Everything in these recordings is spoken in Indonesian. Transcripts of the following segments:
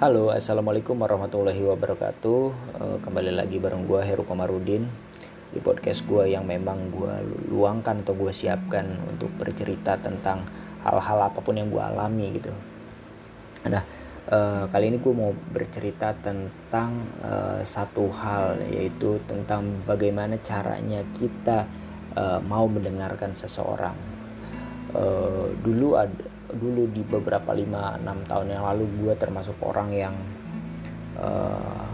Halo, assalamualaikum warahmatullahi wabarakatuh. Eh, kembali lagi bareng gue Heru Komarudin di podcast gue yang memang gue luangkan atau gue siapkan untuk bercerita tentang hal-hal apa pun yang gue alami gitu. Nah, uh, kali ini gue mau bercerita tentang uh, satu hal yaitu tentang bagaimana caranya kita mau mendengarkan seseorang. Dulu ada dulu di beberapa 5-6 tahun yang lalu gue termasuk orang yang uh,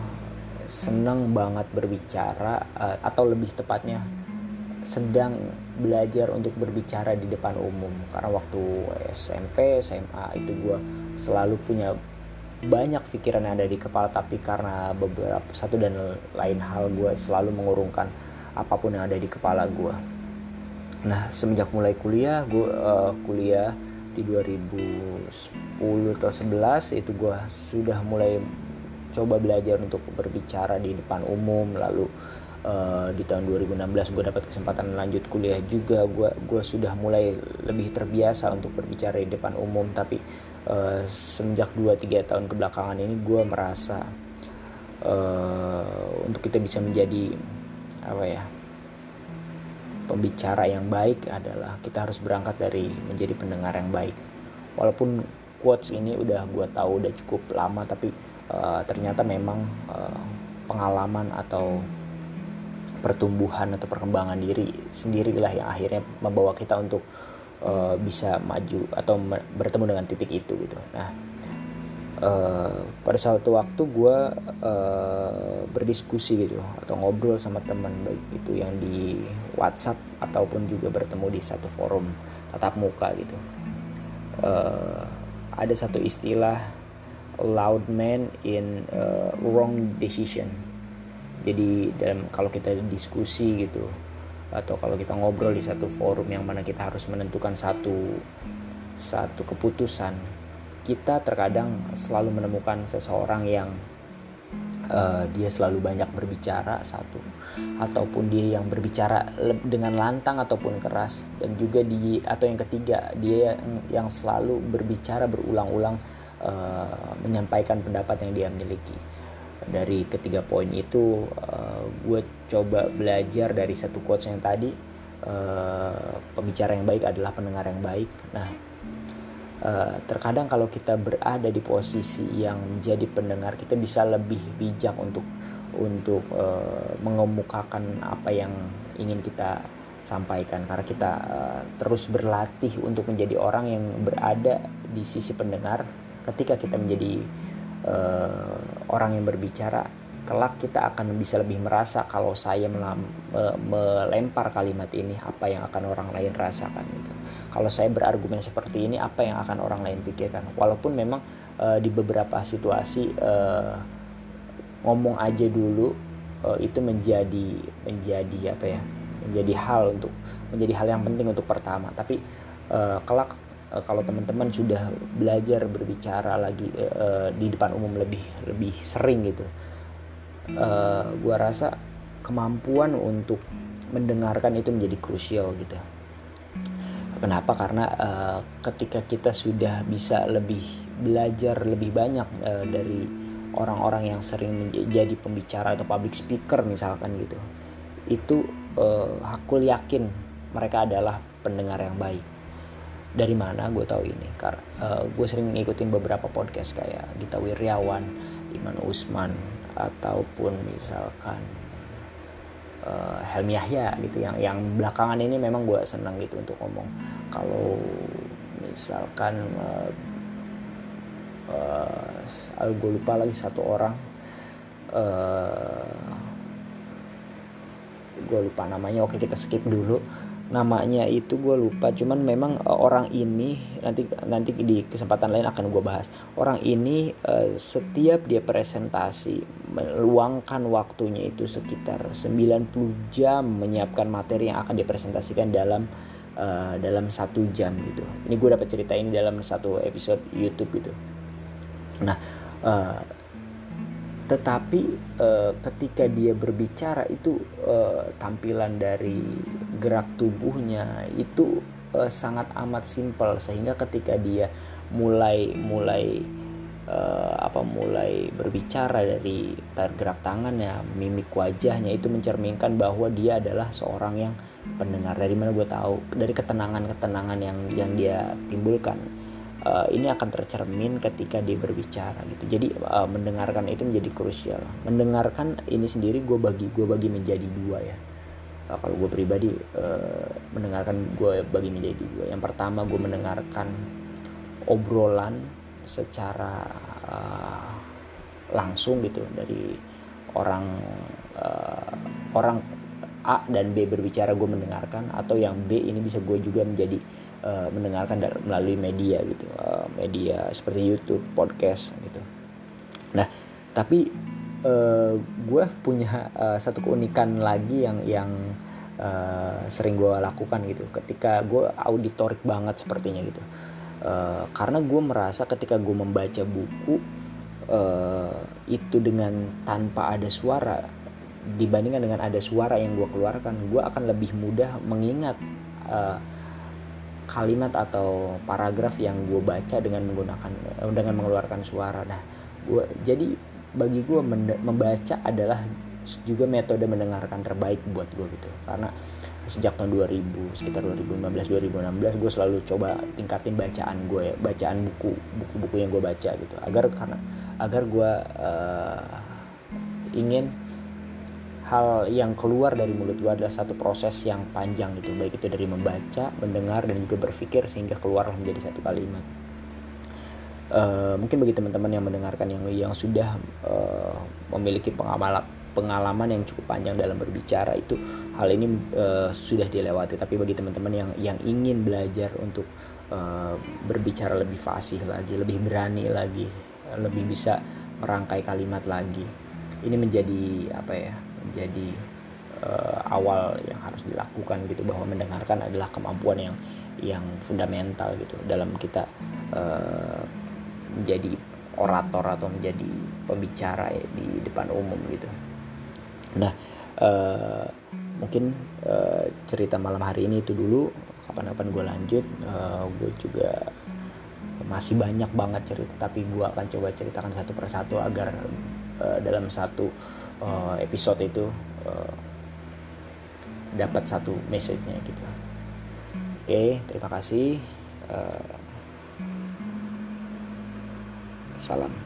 senang banget berbicara uh, atau lebih tepatnya sedang belajar untuk berbicara di depan umum. Karena waktu SMP SMA itu gue selalu punya banyak pikiran yang ada di kepala tapi karena beberapa satu dan lain hal gue selalu mengurungkan apa pun yang ada di kepala gue nah semenjak mulai kuliah gue uh, kuliah di 2010 atau 11 itu gue sudah mulai coba belajar untuk berbicara di depan umum. Lalu uh, di tahun 2016 gue dapat kesempatan lanjut kuliah juga. Gue gue sudah mulai lebih terbiasa untuk berbicara di depan umum. Tapi uh, semenjak 2-3 tahun kebelakangan ini gue merasa uh, untuk kita bisa menjadi apa ya pembicara yang baik adalah kita harus berangkat dari menjadi pendengar yang baik. Walaupun quotes ini udah gue tahu udah cukup lama tapi uh, ternyata memang uh, pengalaman atau pertumbuhan atau perkembangan diri sendirilah yang akhirnya membawa kita untuk uh, bisa maju atau bertemu dengan titik itu gitu. Nah, uh, pada suatu waktu gue uh, berdiskusi gitu atau ngobrol sama teman baik itu yang di WhatsApp ataupun juga bertemu di satu forum tatap muka gitu. Uh, ada satu istilah loud man in uh, wrong decision. Jadi dalam kalau kita diskusi gitu atau kalau kita ngobrol di satu forum yang mana kita harus menentukan satu satu keputusan kita terkadang selalu menemukan seseorang yang uh, dia selalu banyak berbicara satu ataupun dia yang berbicara dengan lantang ataupun keras dan juga di atau yang ketiga dia yang, yang selalu berbicara berulang-ulang uh, menyampaikan pendapat yang dia miliki. Dari ketiga poin itu uh, gue coba belajar dari satu quotes yang tadi uh, pembicara yang baik adalah pendengar yang baik. Nah Uh, terkadang kalau kita berada di posisi yang menjadi pendengar kita bisa lebih bijak untuk untuk uh, mengemukakan apa yang ingin kita sampaikan. Karena kita uh, terus berlatih untuk menjadi orang yang berada di sisi pendengar ketika kita menjadi orang yang berbicara kelak kita akan bisa lebih merasa kalau saya melempar kalimat ini apa yang akan orang lain rasakan gitu. Kalau saya berargumen seperti ini apa yang akan orang lain pikirkan. Walaupun memang uh, di beberapa situasi uh, ngomong aja dulu uh, itu menjadi menjadi apa ya? menjadi hal untuk menjadi hal yang penting untuk pertama. Tapi uh, kelak uh, kalau teman-teman sudah belajar berbicara lagi uh, di depan umum lebih lebih sering gitu uh, eh, gue rasa kemampuan untuk mendengarkan itu menjadi krusial gitu kenapa? Karena uh, ketika kita sudah bisa lebih belajar lebih banyak uh, dari orang-orang yang sering menjadi pembicara atau public speaker misalkan gitu itu uh, aku yakin mereka adalah pendengar yang baik. Dari mana gue tahu ini? Karena uh, gue sering ngikutin beberapa podcast kayak Gita Wirjawan, Iman Usman, ataupun misalkan uh, Helmi Yahya gitu yang yang belakangan ini memang gue senang gitu untuk ngomong. Kalau misalkan uh, uh, gue lupa lagi satu orang. Uh, gue lupa namanya oke kita skip dulu namanya itu gue lupa. Cuman memang uh, orang ini nanti nanti di kesempatan lain akan gue bahas. Orang ini uh, setiap dia presentasi meluangkan waktunya itu sekitar 90 jam menyiapkan materi yang akan dipresentasikan dalam uh, dalam satu jam gitu. Ini gue dapat cerita ini dalam satu episode YouTube gitu. Nah tetapi ketika dia berbicara itu tampilan dari gerak tubuhnya itu uh, sangat amat simpel sehingga ketika dia mulai mulai uh, apa mulai berbicara dari gerak tangannya mimik wajahnya itu mencerminkan bahwa dia adalah seorang yang pendengar. Dari mana gue tahu dari ketenangan ketenangan yang yang dia timbulkan uh, ini akan tercermin ketika dia berbicara gitu. Jadi uh, mendengarkan itu menjadi krusial. Mendengarkan ini sendiri gue bagi gue bagi menjadi dua ya uh, kalau gue pribadi uh, mendengarkan gue bagi menjadi dua yang pertama gue mendengarkan obrolan secara uh, langsung gitu dari orang uh, orang A dan B berbicara gue mendengarkan atau yang B ini bisa gue juga menjadi uh, mendengarkan melalui media gitu. Uh, media seperti YouTube podcast gitu. Nah tapi uh, gue punya uh, satu keunikan lagi yang yang uh, sering gue lakukan gitu. Ketika gue auditorik banget sepertinya gitu. Uh, karena gue merasa ketika gue membaca buku uh, itu dengan tanpa ada suara dibandingkan dengan ada suara yang gue keluarkan gue akan lebih mudah mengingat uh, kalimat atau paragraf yang gue baca dengan menggunakan dengan mengeluarkan suara. Nah gue jadi bagi gue membaca adalah juga metode mendengarkan terbaik buat gue gitu. Karena sejak tahun 2000 sekitar 2015 2016 gue selalu coba tingkatin bacaan gue ya bacaan buku buku-buku yang gue baca gitu. Agar karena agar gue uh, ingin hal yang keluar dari mulut gue adalah satu proses yang panjang gitu. Baik itu dari membaca mendengar dan juga berpikir sehingga keluar menjadi satu kalimat uh, mungkin bagi teman-teman yang mendengarkan yang yang sudah uh, memiliki pengalaman pengalaman yang cukup panjang dalam berbicara itu hal ini uh, sudah dilewati. Tapi bagi teman-teman yang yang ingin belajar untuk uh, berbicara lebih fasih lagi lebih berani lagi lebih bisa merangkai kalimat lagi ini menjadi apa ya menjadi uh, awal yang harus dilakukan gitu bahwa mendengarkan adalah kemampuan yang yang fundamental gitu dalam kita uh, menjadi orator atau menjadi pembicara ya, di depan umum gitu. Nah uh, mungkin uh, cerita malam hari ini itu dulu kapan-kapan gue lanjut uh, gue juga masih banyak banget cerita tapi gue akan coba ceritakan satu persatu agar uh, dalam satu uh, episode itu uh, dapat satu message-nya gitu. Oke, terima kasih. Uh, salam.